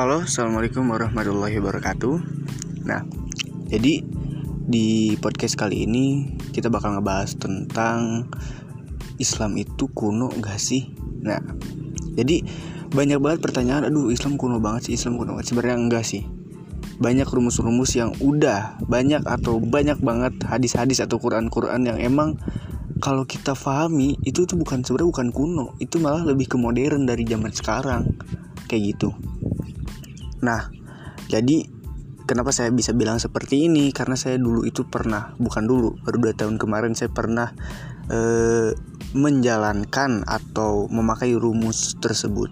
Halo, assalamualaikum warahmatullahi wabarakatuh. Nah, jadi di podcast kali ini kita bakal ngebahas tentang Islam itu kuno gak sih? Nah, jadi banyak banget pertanyaan, aduh Islam kuno banget sih, Islam kuno banget. Sebenarnya enggak sih. Banyak rumus-rumus yang udah banyak atau banyak banget hadis-hadis atau Quran-Quran yang emang kalau kita pahami itu tuh bukan sebenarnya bukan kuno, itu malah lebih ke modern dari zaman sekarang. Kayak gitu. Nah, jadi kenapa saya bisa bilang seperti ini? Karena saya dulu itu pernah, bukan dulu, baru dua tahun kemarin saya pernah eh, menjalankan atau memakai rumus tersebut.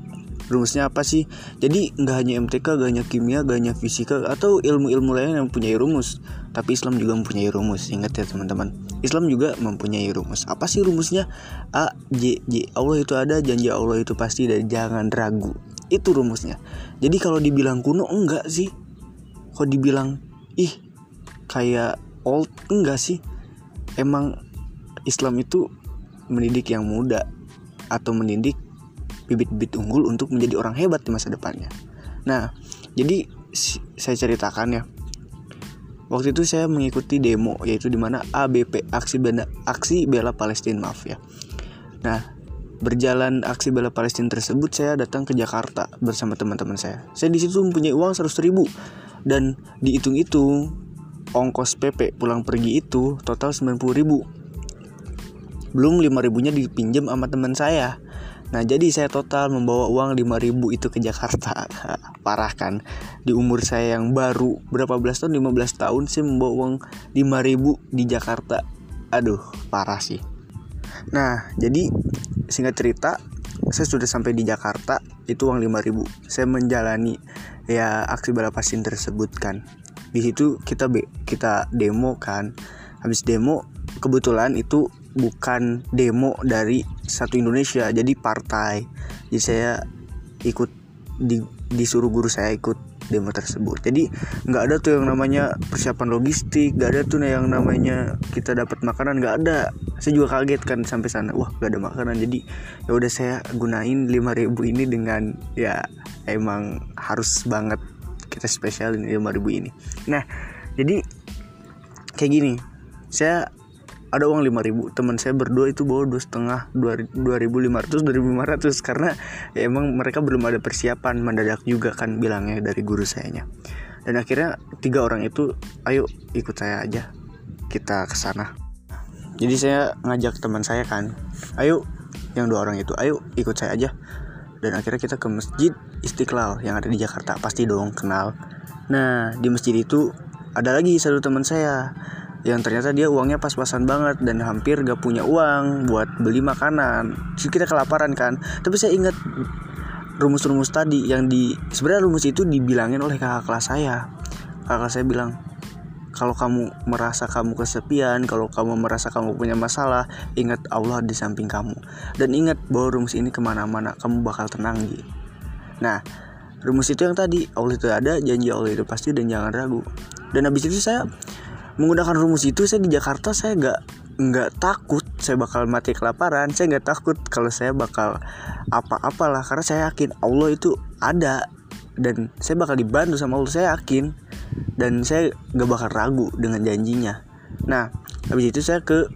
Rumusnya apa sih? Jadi nggak hanya MTK, gak hanya kimia, gak hanya fisika atau ilmu-ilmu lain yang mempunyai rumus, tapi Islam juga mempunyai rumus. Ingat ya teman-teman, Islam juga mempunyai rumus. Apa sih rumusnya? A, J, J. Allah itu ada, janji Allah itu pasti dan jangan ragu itu rumusnya. Jadi kalau dibilang kuno enggak sih. Kalau dibilang ih kayak old enggak sih. Emang Islam itu mendidik yang muda atau mendidik bibit-bibit unggul untuk menjadi orang hebat di masa depannya. Nah jadi saya ceritakan ya. Waktu itu saya mengikuti demo yaitu di mana ABP aksi bela aksi bela Palestina maaf ya. Nah berjalan aksi bela Palestina tersebut saya datang ke Jakarta bersama teman-teman saya. Saya di situ mempunyai uang 100 ribu dan dihitung-hitung ongkos PP pulang pergi itu total 90 ribu. Belum 5 ribunya dipinjam sama teman saya. Nah jadi saya total membawa uang 5 ribu itu ke Jakarta Parah kan Di umur saya yang baru Berapa belas tahun? 15 tahun Saya membawa uang 5 ribu di Jakarta Aduh parah sih Nah jadi singkat cerita saya sudah sampai di Jakarta itu uang 5000 saya menjalani ya aksi balapasin tersebut kan. Di situ kita be kita demo kan. Habis demo kebetulan itu bukan demo dari satu Indonesia jadi partai. Jadi saya ikut di, disuruh guru saya ikut demo tersebut. Jadi nggak ada tuh yang namanya persiapan logistik nggak ada tuh yang namanya kita dapat makanan nggak ada. Saya juga kaget kan sampai sana. Wah nggak ada makanan. Jadi ya udah saya gunain 5000 ini dengan ya emang harus banget kita spesialin 5000 ini. Nah jadi kayak gini. Saya ada uang 5000 teman saya berdua itu bawa dua setengah 2500 2500 karena ya emang mereka belum ada persiapan mendadak juga kan bilangnya dari guru sayanya. Dan akhirnya tiga orang itu ayo ikut saya aja kita ke sana. Jadi saya ngajak teman saya kan ayo yang dua orang itu ayo ikut saya aja. Dan akhirnya kita ke masjid Istiqlal yang ada di Jakarta. Pasti dong kenal. Nah di masjid itu ada lagi satu teman saya yang ternyata dia uangnya pas-pasan banget dan hampir gak punya uang buat beli makanan. Terus kita kelaparan kan. Tapi saya ingat rumus-rumus tadi yang di sebenarnya rumus itu dibilangin oleh kakak kelas saya. Kakak saya bilang kalau kamu merasa kamu kesepian kalau kamu merasa kamu punya masalah ingat Allah di samping kamu. Dan ingat bahwa rumus ini ke mana-mana kamu bakal tenang gitu nah rumus itu yang tadi Allah itu ada janji Allah itu pasti dan jangan ragu. Dan habis itu saya menggunakan rumus itu saya di Jakarta saya nggak nggak takut saya bakal mati kelaparan. Saya nggak takut kalau saya bakal apa-apalah karena saya yakin Allah itu ada. Dan saya bakal dibantu sama Allah saya yakin. Dan saya nggak bakal ragu dengan janjinya. Nah habis itu saya ke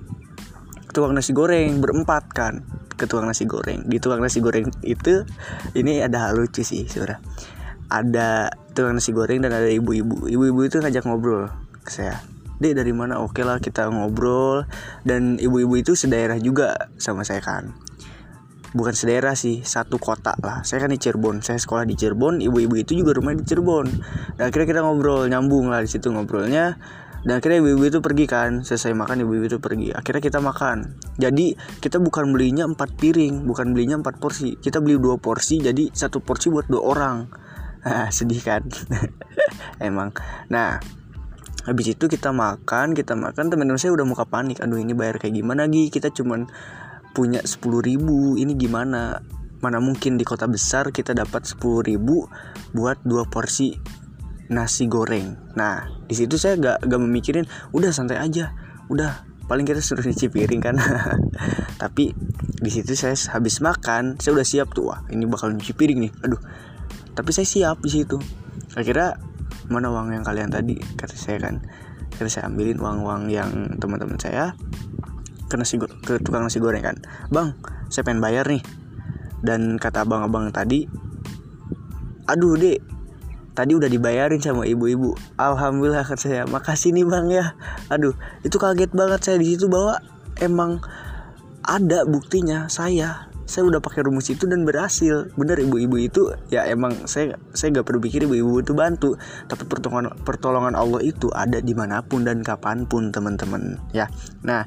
tukang nasi goreng berempat kan ke tukang nasi goreng. Di tukang nasi goreng itu ini ada hal lucu sih saudara ada tukang nasi goreng dan ada ibu-ibu. Ibu-ibu itu ngajak ngobrol ke saya dek dari mana oke lah kita ngobrol. Dan ibu-ibu itu sedaerah juga sama saya kan. Bukan sedaerah sih satu kota lah. Saya kan di Cirebon saya sekolah di Cirebon ibu-ibu itu juga rumah di Cirebon. Dan akhirnya kita ngobrol nyambung lah di situ ngobrolnya. Dan akhirnya ibu-ibu itu pergi kan selesai makan ibu-ibu itu pergi. Akhirnya kita makan. Jadi kita bukan belinya empat piring bukan belinya empat porsi. Kita beli dua porsi jadi satu porsi buat dua orang. Sedih kan? Emang. Nah habis itu kita makan kita makan teman-teman saya udah muka panik. Aduh ini bayar kayak gimana lagi kita cuman punya 10 ribu. Ini gimana? Mana mungkin di kota besar kita dapat 10 ribu buat dua porsi nasi goreng. Nah di situ saya gak, gak memikirin udah santai aja. Udah paling kita suruh nyuci piring kan. Tapi di situ saya habis makan saya udah siap tuh wah ini bakal nyuci piring nih. Aduh tapi saya siap di situ. Akhirnya mana uang yang kalian tadi kata saya kan. Kata saya ambilin uang-uang yang teman-teman saya ke nasi ke tukang nasi goreng kan. Bang saya pengen bayar nih. Dan kata abang-abang tadi aduh dek tadi udah dibayarin sama ibu-ibu. Alhamdulillah kata saya makasih nih bang ya. Aduh itu kaget banget saya di situ bahwa emang ada buktinya saya saya udah pakai rumus itu dan berhasil. Bener ibu-ibu itu ya emang saya saya nggak perlu pikir ibu-ibu itu bantu. Tapi pertolongan pertolongan Allah itu ada di mana pun dan kapan pun teman-teman ya. Nah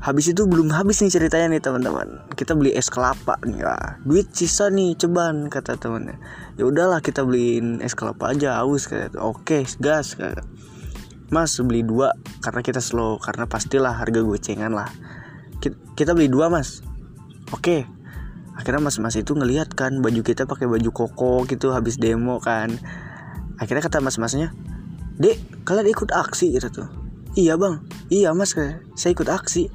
habis itu belum habis nih ceritanya nih teman-teman. Kita beli es kelapa nih ya. Duit sisa nih ceban kata temannya. Ya udahlah kita beliin es kelapa aja haus kata oke gas kata. Mas beli dua karena kita slow karena pastilah harga gocengan lah. Kita beli dua mas oke. Akhirnya mas-mas itu ngelihat kan baju kita pakai baju koko gitu habis demo kan. Akhirnya kata mas-masnya dek kalian ikut aksi gitu tuh. Iya bang. Iya mas saya ikut aksi.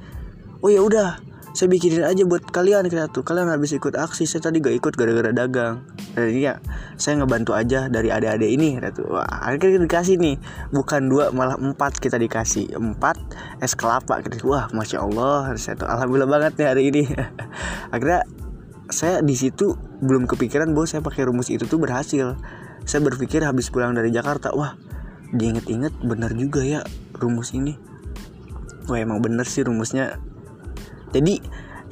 Oh ya udah saya bikinin aja buat kalian tuh. Kalian habis ikut aksi saya tadi gak ikut gara-gara dagang. Dan ini ya saya ngebantu aja dari adik-adik ini tuh. Wah akhirnya kita dikasih nih. Bukan dua malah empat kita dikasih. Empat es kelapa kita wah masya allah saya tuh alhamdulillah banget nih hari ini. Akhirnya saya di situ belum kepikiran bahwa saya pakai rumus itu tuh berhasil. Saya berpikir habis pulang dari Jakarta wah diinget-inget bener juga ya rumus ini. Wah emang bener sih rumusnya jadi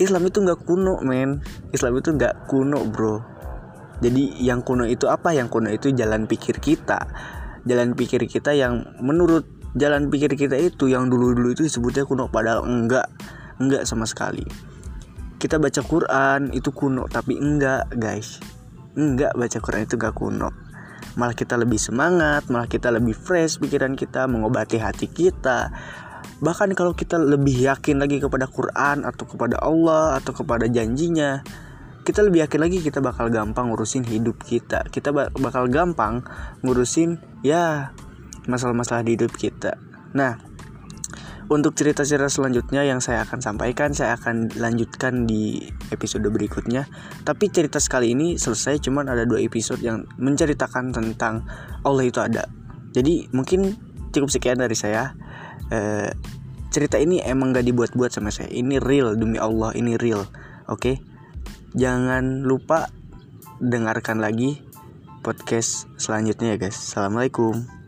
Islam itu nggak kuno men. Islam itu nggak kuno bro. Jadi yang kuno itu apa? Yang kuno itu jalan pikir kita. Jalan pikir kita yang menurut jalan pikir kita itu yang dulu-dulu itu disebutnya kuno padahal enggak. Enggak sama sekali. Kita baca Quran itu kuno tapi enggak guys. Enggak baca Quran itu enggak kuno. Malah kita lebih semangat malah kita lebih fresh pikiran kita mengobati hati kita bahkan kalau kita lebih yakin lagi kepada Quran atau kepada Allah atau kepada janjinya kita lebih yakin lagi kita bakal gampang ngurusin hidup kita. Kita bakal gampang ngurusin ya masalah-masalah di hidup kita. Nah untuk cerita-cerita selanjutnya yang saya akan sampaikan saya akan lanjutkan di episode berikutnya. Tapi cerita sekali ini selesai cuman ada dua episode yang menceritakan tentang Allah itu ada. Jadi mungkin cukup sekian dari saya Eh, cerita ini emang gak dibuat-buat sama saya. Ini real demi Allah ini real. Oke? Okay? jangan lupa dengarkan lagi podcast selanjutnya ya guys. Assalamualaikum